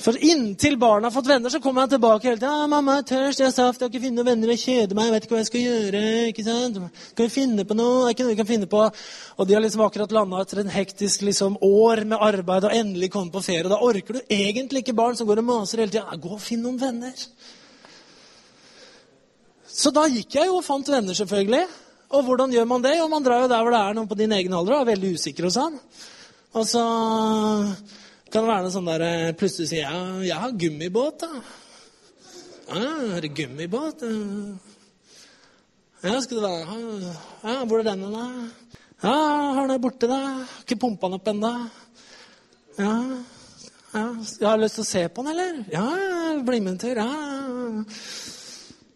For inntil barna har fått venner, så kommer han tilbake hele tiden. 'Mamma, 'Mamma er tørst, jeg har saft, jeg har ikke funnet noen venner, jeg kjeder meg, jeg vet ikke hva jeg skal gjøre.' ikke sant? Kan vi finne på noe? Det er ikke noe vi kan finne på. Og de har liksom akkurat landa etter en hektisk liksom, år med arbeid og endelig kommet på ferie. Da orker du egentlig ikke barn som går og maser hele tida. Gå og finn noen venner. Så da gikk jeg jo og fant venner, selvfølgelig. Og hvordan gjør man det? Jo, man drar jo der hvor det er noen på din egen alder og er veldig usikker og sånn. Og så kan være noe sånn der eh, Plutselig sier jeg jeg har gummibåt, da. Ja, har du gummibåt? Ja, skal det være Ja, hvor er den da? Ja, har den borte, da. Har ikke pumpa den opp ennå. Ja, ja. Jeg har lyst til å se på den, eller? Ja, bli med en tur. Ja.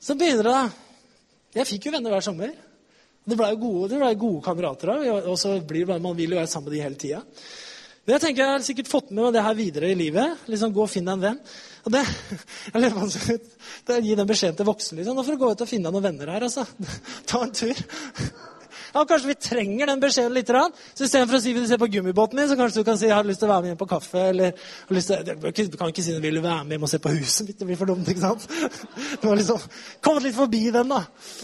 Så begynner det, da. Jeg fikk jo venner hver sommer. Det blei gode, det ble gode kamerater av. Og så blir det bare, man vil jo være sammen med de hele tida. Jeg tenker jeg har sikkert fått med meg det her videre i livet. liksom Gå og finn deg en venn. Og det, (laughs) jeg lever altså, det Gi den beskjeden til voksne. liksom, Nå får du gå ut og finne deg noen venner her. altså. (laughs) Ta en tur. Ja, Kanskje vi trenger den beskjeden litt. Så Istedenfor å si vil du se på gummibåten min, så kanskje du kan si jeg har lyst til å være med hjem på kaffe. eller Du kan ikke si vil du være med hjem og se på huset mitt. Det blir for dumt. ikke sant? (laughs) Du har liksom kommet litt forbi den, da.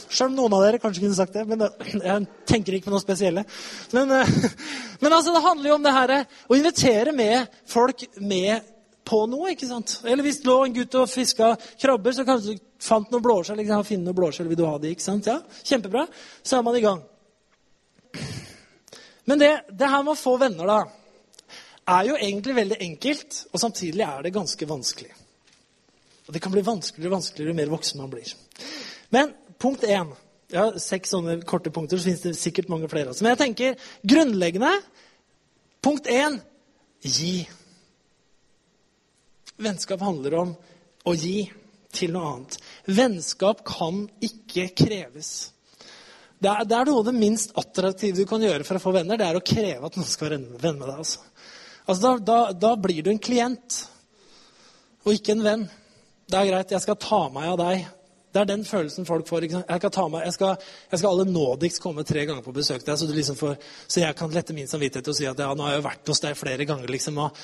Selv om noen av dere kanskje kunne sagt det. Men jeg tenker ikke på noe spesielle. Men, eh, (laughs) men altså, det handler jo om det her å invitere med folk med på noe. ikke sant? Eller hvis det lå en gutt og fiska krabber, så kanskje du fant noen blåskjell. Liksom, finner noen blåskjell, vil du ha de, ikke sant? Ja, Kjempebra. Så er man i gang. Men det, det her med å få venner, da, er jo egentlig veldig enkelt, og samtidig er det ganske vanskelig. Og det kan bli vanskeligere og vanskeligere jo mer voksen man blir. Men punkt én Jeg har seks sånne korte punkter, så finnes det sikkert mange flere. Altså. Men jeg tenker grunnleggende Punkt én gi. Vennskap handler om å gi til noe annet. Vennskap kan ikke kreves. Det er, det er, noe av det minst attraktive du kan gjøre for å få venner. Det er å kreve at noen skal være venn med deg. Altså. Altså, da, da, da, blir du en klient og ikke en venn. Det er greit, jeg skal ta meg av deg. Det er den følelsen folk får. Jeg skal, meg, jeg skal, jeg skal alle nådigst komme tre ganger på besøk til deg, så, liksom får, så, jeg kan lette min samvittighet og si at ja, nå har jeg vært hos deg flere ganger. liksom, og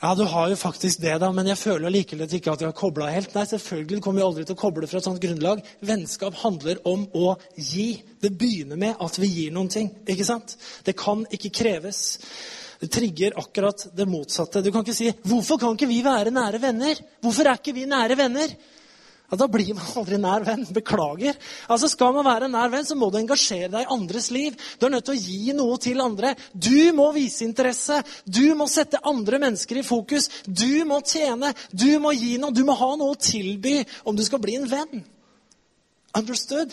Ja, du har jo faktisk det, da, men jeg føler likevel ikke at jeg har kobla helt. Nei, selvfølgelig kommer jeg aldri til å koble fra et sånt grunnlag. Vennskap handler om å gi. Det begynner med at vi gir noen ting. ikke sant? Det kan ikke kreves. Det trigger akkurat det motsatte. Du kan ikke si 'Hvorfor kan ikke vi være nære venner?' Hvorfor er ikke vi nære venner? Ja, Da blir man aldri nær venn. Beklager. Altså, Skal man være nær venn, så må du engasjere deg i andres liv. Du er nødt til å gi noe til andre. Du må vise interesse. Du må sette andre mennesker i fokus. Du må tjene. Du må gi noe. Du må ha noe å tilby om du skal bli en venn. Understood?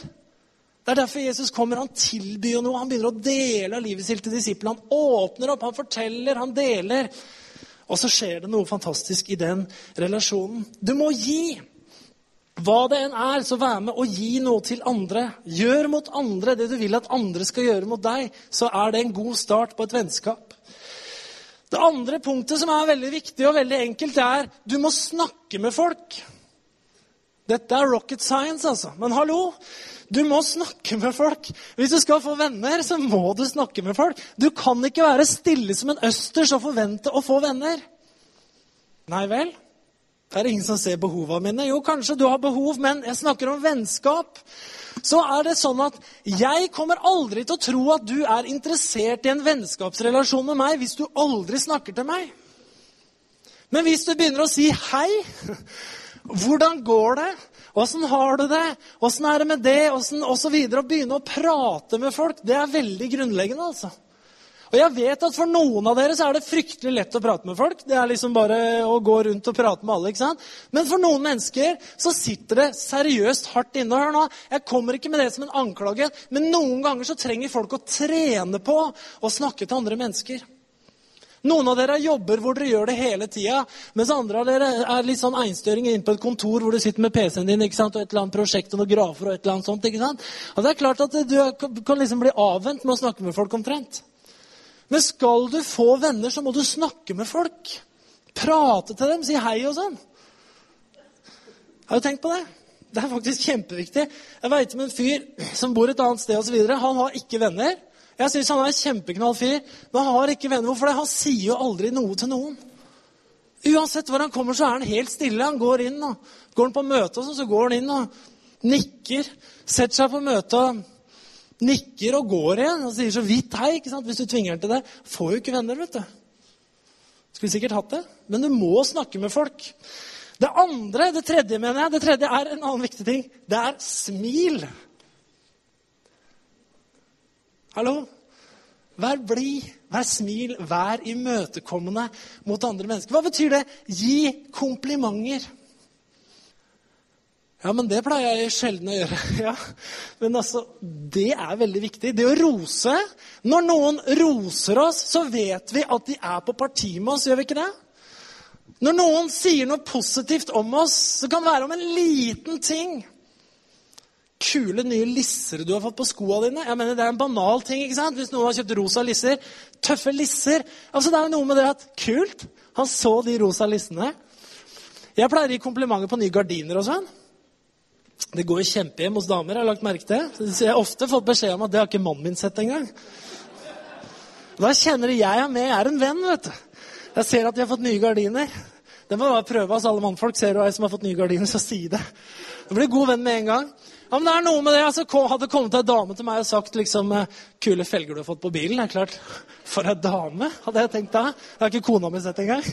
Det er derfor Jesus kommer. Han tilbyr noe. Han begynner å dele av livet sitt til disiplene. Han åpner opp, han forteller, han deler. Og så skjer det noe fantastisk i den relasjonen. Du må gi. Hva det enn er, så vær med og gi noe til andre. Gjør mot andre det du vil at andre skal gjøre mot deg. Så er det en god start på et vennskap. Det andre punktet som er veldig viktig og veldig enkelt, er du må snakke med folk. Dette er rocket science, altså. Men hallo! Du må snakke med folk. Hvis du skal få venner, så må du snakke med folk. Du kan ikke være stille som en østers og forvente å få venner. Nei vel? Det er ingen som ser behovene mine. Jo, kanskje du har behov, men jeg snakker om vennskap. Så er det sånn at jeg kommer aldri til å tro at du er interessert i en vennskapsrelasjon med meg hvis du aldri snakker til meg. Men hvis du begynner å si 'hei', 'hvordan går det', 'åssen har du det', 'åssen er det med det', osv., og så videre, og begynne å prate med folk, det er veldig grunnleggende, altså. Og jeg vet at For noen av dere så er det fryktelig lett å prate med folk. Det er liksom bare å gå rundt og prate med alle. ikke sant? Men for noen mennesker så sitter det seriøst hardt inne. Hør nå, Jeg kommer ikke med det som en anklage, men noen ganger så trenger folk å trene på å snakke til andre mennesker. Noen av dere har jobber hvor dere gjør det hele tida, mens andre av dere er litt sånn einstøringer inne på et kontor hvor du sitter med PC-en din ikke sant? og et eller annet prosjekt og noen grafer og et eller annet sånt. ikke sant? Og det er klart at Du kan liksom bli avvent med å snakke med folk omtrent. Men skal du få venner, så må du snakke med folk. Prate til dem, si hei og sånn. Har du tenkt på det? Det er faktisk kjempeviktig. Jeg veit om en fyr som bor et annet sted osv. Han har ikke venner. Jeg syns han er en kjempeknall fyr, men han har ikke venner. Hvorfor det? Han sier jo aldri noe til noen. Uansett hvor han kommer, så er han helt stille. Han går inn, og går han på møte, og sånn, så går han inn og nikker. Setter seg på møtet nikker og går igjen og sier så vidt hei. ikke sant? Hvis du tvinger den til det. Får jo ikke venner, vet du. Skulle sikkert hatt det. Men du må snakke med folk. Det andre, det tredje, mener jeg, det tredje er en annen viktig ting. Det er smil. Hallo? Vær blid, vær smil, vær imøtekommende mot andre mennesker. Hva betyr det? Gi komplimenter. Ja, men det pleier jeg sjelden å gjøre. (laughs) Ja. Men altså, det er veldig viktig. Det å rose Når noen roser oss, så vet vi at de er på parti med oss, gjør vi ikke det? Når noen sier noe positivt om oss, så kan det være om en liten ting. Kule nye lisser du har fått på skoene dine. Jeg mener, Det er en banal ting. ikke sant? Hvis noen har kjøpt rosa lisser. Tøffe lisser. Altså, Det er noe med det at Kult! Han så de rosa lissene. Jeg pleier å gi komplimenter på nye gardiner og sånn. Det går kjempehjem hos damer. Jeg har lagt merke til. Så jeg har ofte fått beskjed om at det har ikke mannen min sett engang. Da kjenner jeg er med. Jeg er en venn, vet du. Jeg ser at de har fått nye gardiner. Det må bare prøve. Altså, alle mannfolk ser du ei som har fått nye gardiner, så si det. Du blir god venn med en gang. Ja, men det er noe med det. Altså, hadde kommet ei dame til meg og sagt liksom, eh, 'Kule felger du har fått på bilen.' Det er klart, For ei dame, hadde jeg tenkt da. Det har ikke kona mi sett engang.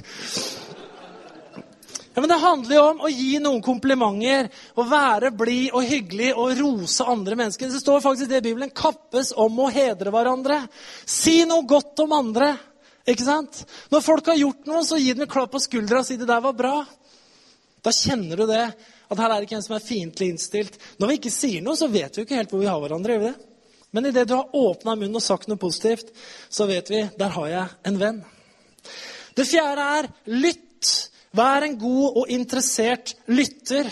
Ja, men Det handler jo om å gi noen komplimenter, å være blid og hyggelig og rose andre mennesker. Det står faktisk i det Bibelen 'kappes om å hedre hverandre'. Si noe godt om andre. Ikke sant? Når folk har gjort noe, så gi dem en klapp på skuldra og si 'det der var bra'. Da kjenner du det, at her er det ikke en som er fiendtlig innstilt. Når vi ikke sier noe, så vet vi jo ikke helt hvor vi har hverandre. gjør vi det? Men idet du har åpna munnen og sagt noe positivt, så vet vi der har jeg en venn. Det fjerde er lytt. Vær en god og interessert lytter.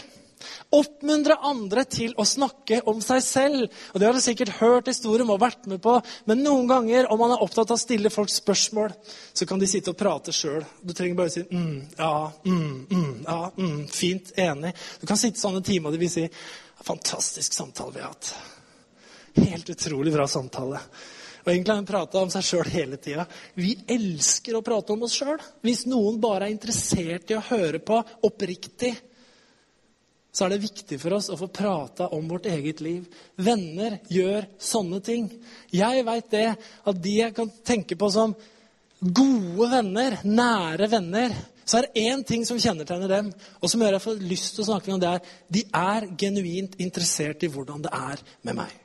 Oppmuntre andre til å snakke om seg selv. Og Det har du sikkert hørt historier om og vært med på. Men noen ganger, om man er opptatt av å stille folk spørsmål, så kan de sitte og prate sjøl. Du trenger bare å si mm, ja, mm, mm, ja, mm, fint, enig. Du kan sitte sånne timer og de vil si fantastisk samtale vi har hatt. Helt utrolig bra samtale. Og egentlig har hun prata om seg sjøl hele tida. Vi elsker å prate om oss sjøl. Hvis noen bare er interessert i å høre på oppriktig, så er det viktig for oss å få prata om vårt eget liv. Venner gjør sånne ting. Jeg veit det at de jeg kan tenke på som gode venner, nære venner, så er det én ting som kjennetegner dem, og som gjør jeg får lyst til å snakke om det, er de er genuint interessert i hvordan det er med meg.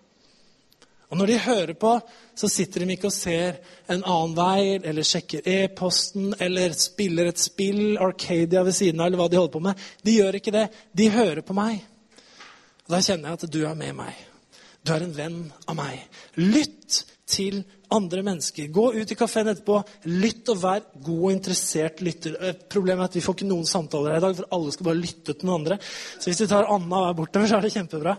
Og når de hører på, så sitter de ikke og ser en annen vei, eller sjekker e-posten, eller spiller et spill, Arcadia ved siden av, eller hva de holder på med. De gjør ikke det. De hører på meg. Og da kjenner jeg at du er med meg. Du er en venn av meg. Lytt til andre mennesker. Gå ut i kafeen etterpå, lytt og vær god og interessert lytter. Eh, problemet er at vi får ikke noen samtaler her i dag, for alle skal bare lytte til noen andre. Så hvis vi tar Anna og er bortover, (laughs) så er det kjempebra.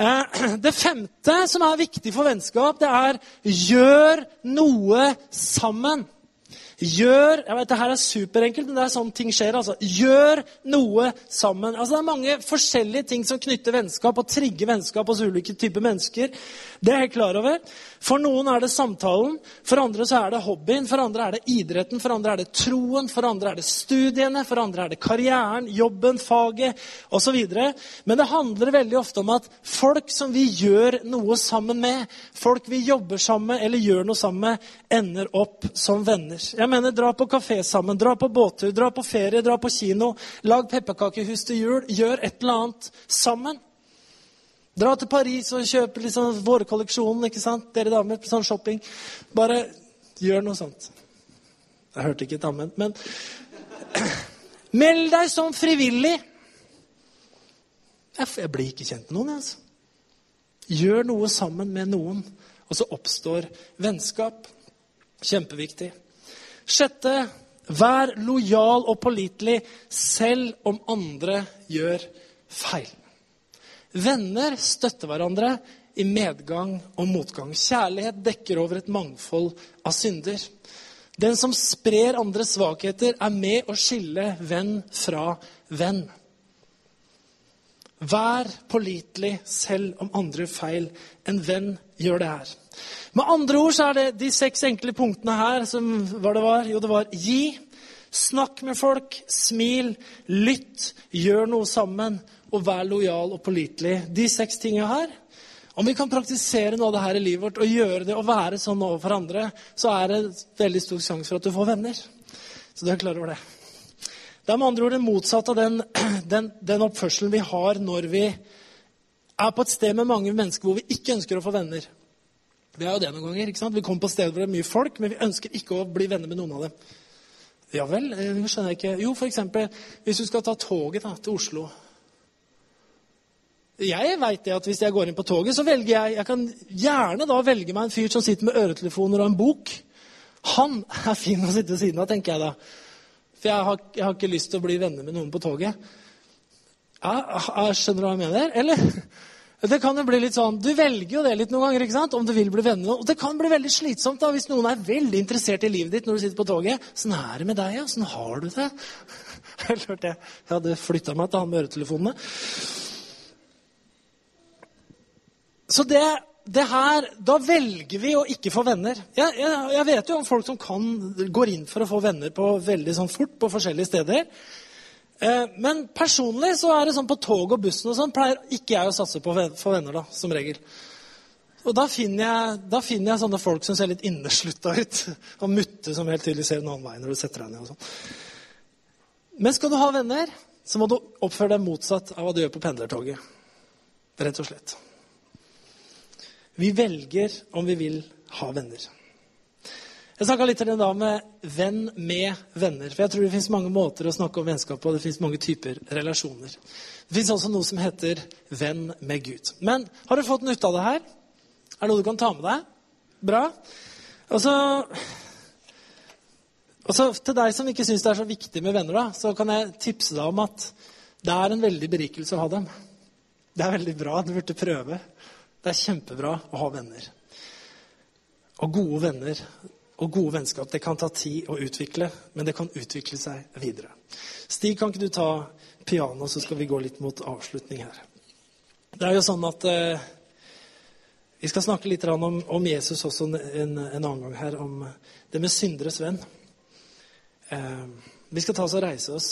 Eh, det femte som er viktig for vennskap, det er gjør noe sammen. Gjør jeg vet Det her er superenkelt, men det er sånn ting skjer. altså. Gjør noe sammen. Altså, Det er mange forskjellige ting som knytter vennskap og trigger vennskap hos ulike typer mennesker. Det er jeg klar over. For noen er det samtalen, for andre så er det hobbyen, for andre er det idretten, for andre er det troen, for andre er det studiene, for andre er det karrieren, jobben, faget osv. Men det handler veldig ofte om at folk som vi gjør noe sammen med, folk vi jobber sammen med eller gjør noe sammen med, ender opp som venner. Jeg mener, Dra på kafé sammen, dra på båttur, dra på ferie, dra på kino. Lag pepperkakehus til jul. Gjør et eller annet sammen. Dra til Paris og kjøp liksom vårkolleksjonen, ikke sant? dere damer. på sånn shopping. Bare gjør noe sånt. Jeg hørte ikke et ammen, men (clears throat) Meld deg som frivillig. Jeg blir ikke kjent med noen, altså. Gjør noe sammen med noen, og så oppstår vennskap. Kjempeviktig. Sjette vær lojal og pålitelig selv om andre gjør feil. Venner støtter hverandre i medgang og motgang. Kjærlighet dekker over et mangfold av synder. Den som sprer andres svakheter, er med å skille venn fra venn. Vær pålitelig selv om andre gjør feil. En venn gjør det her. Med andre ord så er det de seks enkle punktene her som hva det var. Jo, det var gi, snakk med folk, smil, lytt, gjør noe sammen og vær lojal og pålitelig. De seks tingene her. Om vi kan praktisere noe av det her i livet vårt og gjøre det og være sånn overfor andre, så er det veldig stor sjanse for at du får venner. Så du er klar over det. Det er med andre ord det motsatte av den, (clears throat) den, den oppførselen vi har når vi er på et sted med mange mennesker hvor vi ikke ønsker å få venner. Vi er jo det noen ganger. ikke sant? Vi kommer på steder hvor det er mye folk, men vi ønsker ikke å bli venner med noen av dem. Ja vel? Det skjønner jeg ikke. Jo, f.eks. hvis du skal ta toget da, til Oslo. Jeg vet det at Hvis jeg går inn på toget, så velger jeg Jeg kan gjerne da velge meg en fyr som sitter med øretelefoner og en bok. Han er fin å sitte ved siden av, tenker jeg da. For jeg har, jeg har, ikke lyst til å bli venner med noen på toget. Ja, skjønner du hva jeg mener? Eller? Det kan jo bli litt sånn, Du velger jo det litt noen ganger, ikke sant? om du vil bli venner. Og det kan bli veldig slitsomt da, hvis noen er veldig interessert i livet ditt når du sitter på toget. Sånn er det med deg, ja? Sånn har du det? (laughs) Jeg jeg. Jeg hadde flytta meg til han med øretelefonene. Så det, det, her Da velger vi å ikke få venner. Jeg, jeg, jeg, vet jo om folk som kan, går inn for å få venner på veldig sånn fort på forskjellige steder. Eh, men personlig så er det sånn på tog og bussen og sånn, pleier ikke jeg å satse på for venner, da, som regel. Og da finner, jeg, da finner jeg sånne folk som ser litt inneslutta ut. (laughs) Og mutte som helt tydelig ser en annen vei når du setter deg ned. og sånn. Men skal du ha venner, så må du oppføre deg motsatt av hva du gjør på pendlertoget. Rett og slett. Vi velger om vi vil ha venner. Jeg snakka litt da med venn med venner. For jeg tror det fins mange måter å snakke om vennskap på. Det fins mange typer relasjoner. Det fins også noe som heter venn med Gud. Men har du fått nytte av det her? Er det noe du kan ta med deg? Bra. Og så, og så til deg som ikke syns det er så viktig med venner, da, så kan jeg tipse deg om at det er en veldig berikelse å ha dem. Det er veldig bra. Du burde prøve. Det er kjempebra å ha venner. Og gode venner og gode vennskap det kan ta tid å utvikle, men det kan utvikle seg videre. Stig, kan ikke du ta piano, så skal vi gå litt mot avslutning her. Det er jo sånn at eh, Vi skal snakke litt om, om Jesus også en, en, annen gang her, om det med synderes venn. Eh, vi skal ta oss og reise oss.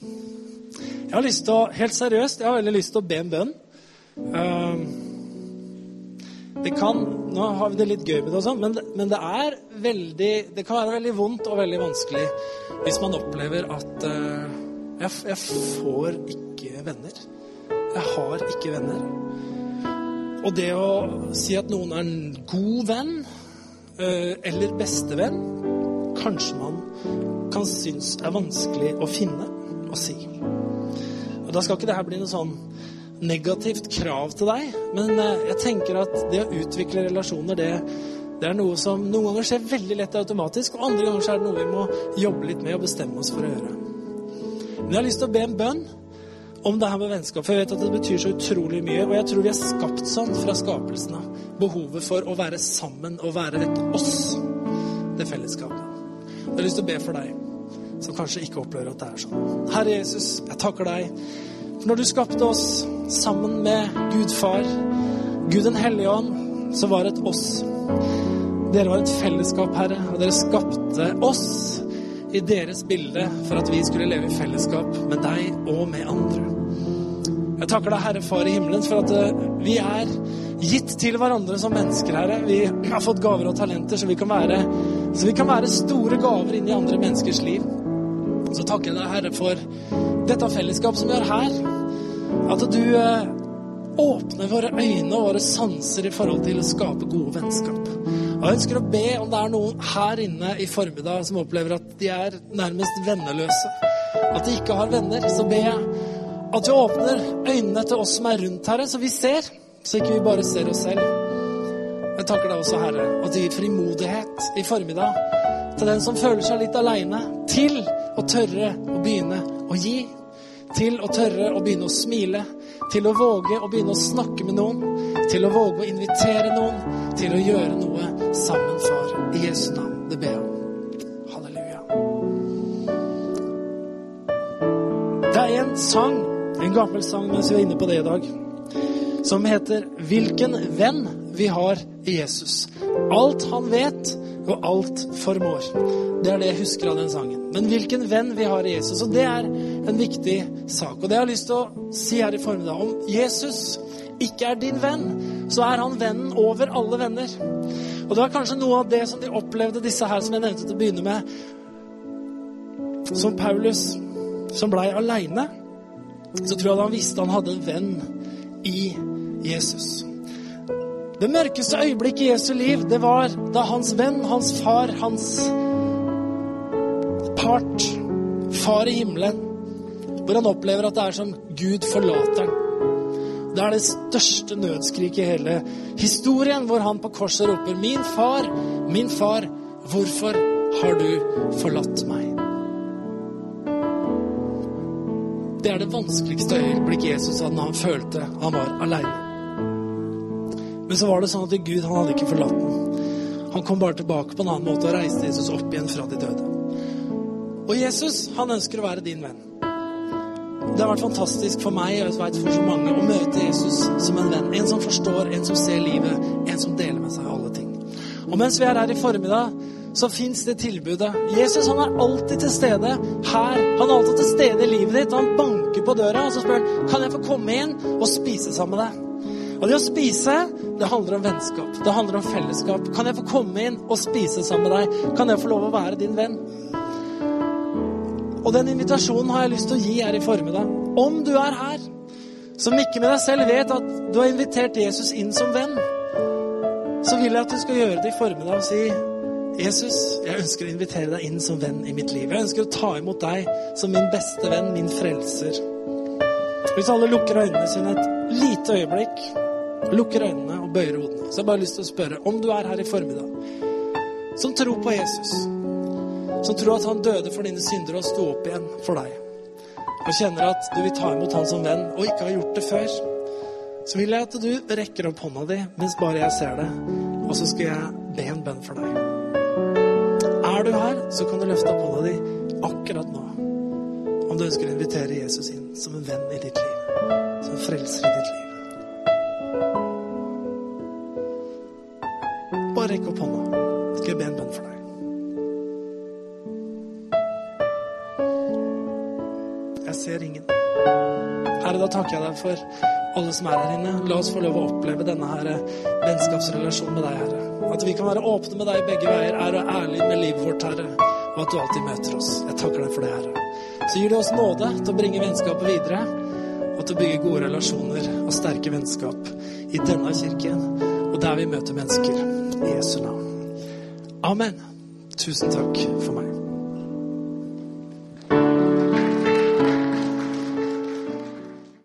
Jeg har lyst til å, Helt seriøst, jeg har veldig lyst til å be en bønn. Eh, det kan Nå har vi det litt gøy med det, og sånn, men, men, det er veldig Det kan være veldig vondt og veldig vanskelig hvis man opplever at uh, jeg, jeg får ikke venner. Jeg har ikke venner. Og det å si at noen er en god venn uh, eller bestevenn, kanskje man kan synes er vanskelig å finne og si. Og Da skal ikke det her bli noe sånn negativt krav til deg, men eh, jeg tenker at det å utvikle relasjoner, det, det er noe som noen ganger skjer veldig lett automatisk, og andre ganger er det noe vi må jobbe litt med og bestemme oss for å gjøre. Men jeg har lyst til å be en bønn om det her med vennskap, for jeg vet at det betyr så utrolig mye. Og jeg tror vi er skapt sånn fra skapelsen av. Behovet for å være sammen og være et oss, det fellesskapet. Jeg har lyst til å be for deg som kanskje ikke opplever at det er sånn. Herre Jesus, jeg takker deg for når du skapte oss sammen med Gud Far, Gud den hellige ånd, så var det et oss. Dere var et fellesskap, Herre, og dere skapte oss i deres bilde for at vi skulle leve i fellesskap med deg og med andre. Jeg takker deg, Herre Far i himmelen, for at eh, vi er gitt til hverandre som mennesker, Herre. Vi har fått gaver og talenter, så vi kan være, vi kan være store gaver inn i andre menneskers liv. Så takker jeg deg, Herre, for dette fellesskapet som vi har her. At du eh, åpner våre øyne og våre sanser i forhold til å skape gode vennskap. Og Jeg ønsker å be om det er noen her inne i formiddag som opplever at de er nærmest venneløse. At de ikke har venner. Så ber jeg at du åpner øynene til oss som er rundt, Herre, så vi ser. Så ikke vi bare ser oss selv. Jeg takker deg også, Herre, at du gir frimodighet i formiddag til den som føler seg litt aleine, til å tørre å begynne å gi. Til å tørre å begynne å smile. Til å våge å begynne å snakke med noen. Til å våge å invitere noen. Til å gjøre noe sammen, far. I Jesu navn. Det ber jeg om. Halleluja. Det er en sang, en gammel sang mens vi er inne på det i dag, som heter 'Hvilken venn vi har i Jesus'. Alt han vet, og alt formår. Det er det jeg husker av den sangen. Men hvilken venn vi har i Jesus. Og det er en viktig sak. Og det jeg har lyst til å si her i formiddag, om Jesus ikke er din venn, så er han vennen over alle venner. Og det var kanskje noe av det som de opplevde, disse her som jeg nevnte til å begynne med. Som Paulus, som blei aleine, så tror jeg han visste han hadde en venn i Jesus. Det mørkeste øyeblikket i Jesu liv, det var da hans venn, hans far, hans part, far i himmelen, hvor han opplever at det er som Gud forlater ham. Det er det største nødskriket i hele historien, hvor han på korset roper 'Min far, min far, hvorfor har du forlatt meg?' Det er det vanskeligste øyeblikket Jesus hadde når han følte han var aleine. Men så var det sånn at Gud han hadde ikke forlatt ham. Han kom bare tilbake på en annen måte og reiste Jesus opp igjen fra de døde. Og Jesus, han ønsker å være din venn. Det har vært fantastisk for meg og jeg vet for så mange å møte Jesus som en venn. En som forstår, en som ser livet, en som deler med seg alle ting. Og mens vi er her i formiddag, så fins det tilbudet. Jesus han er alltid til stede her. Han er alltid til stede i livet ditt. Han banker på døra og så spør kan jeg få komme inn og spise sammen med deg. Og det å spise, det handler om vennskap. Det handler om fellesskap. Kan jeg få komme inn og spise sammen med deg? Kan jeg få lov å være din venn? Og den invitasjonen har jeg lyst til å gi her i formiddag. Om du er her, som ikke med deg selv vet at du har invitert Jesus inn som venn, så vil jeg at du skal gjøre det i formiddag og si Jesus, jeg ønsker å invitere deg inn som venn i mitt liv. Jeg ønsker å ta imot deg som min beste venn, min frelser. Hvis alle lukker øynene sine et lite øyeblikk, lukker øynene og bøyer hodene, så jeg har bare lyst til å spørre om du er her i formiddag, som tror på Jesus som tror at han døde for dine synder og sto opp igjen for deg, og kjenner at du vil ta imot han som venn, og ikke har gjort det før, så vil jeg at du rekker opp hånda di mens bare jeg ser det, og så skal jeg be en bønn for deg. Er du her, så kan du løfte opp hånda di akkurat nå. Om du ønsker å invitere Jesus inn som en venn i ditt liv, som frelser i ditt liv. bare rekke opp hånda. Skal jeg be en bønn for deg? Jeg ser ingen. Herre, da takker jeg deg for alle som er her inne. La oss få lov å oppleve denne her vennskapsrelasjonen med deg, Herre. At vi kan være åpne med deg begge veier, er og ærlige med livet vårt, Herre. Og at du alltid møter oss. Jeg takker deg for det, Herre. Så gir du oss nåde til å bringe vennskapet videre, og til å bygge gode relasjoner og sterke vennskap i denne kirken og der vi møter mennesker. I Jesu navn. Amen. Tusen takk for meg.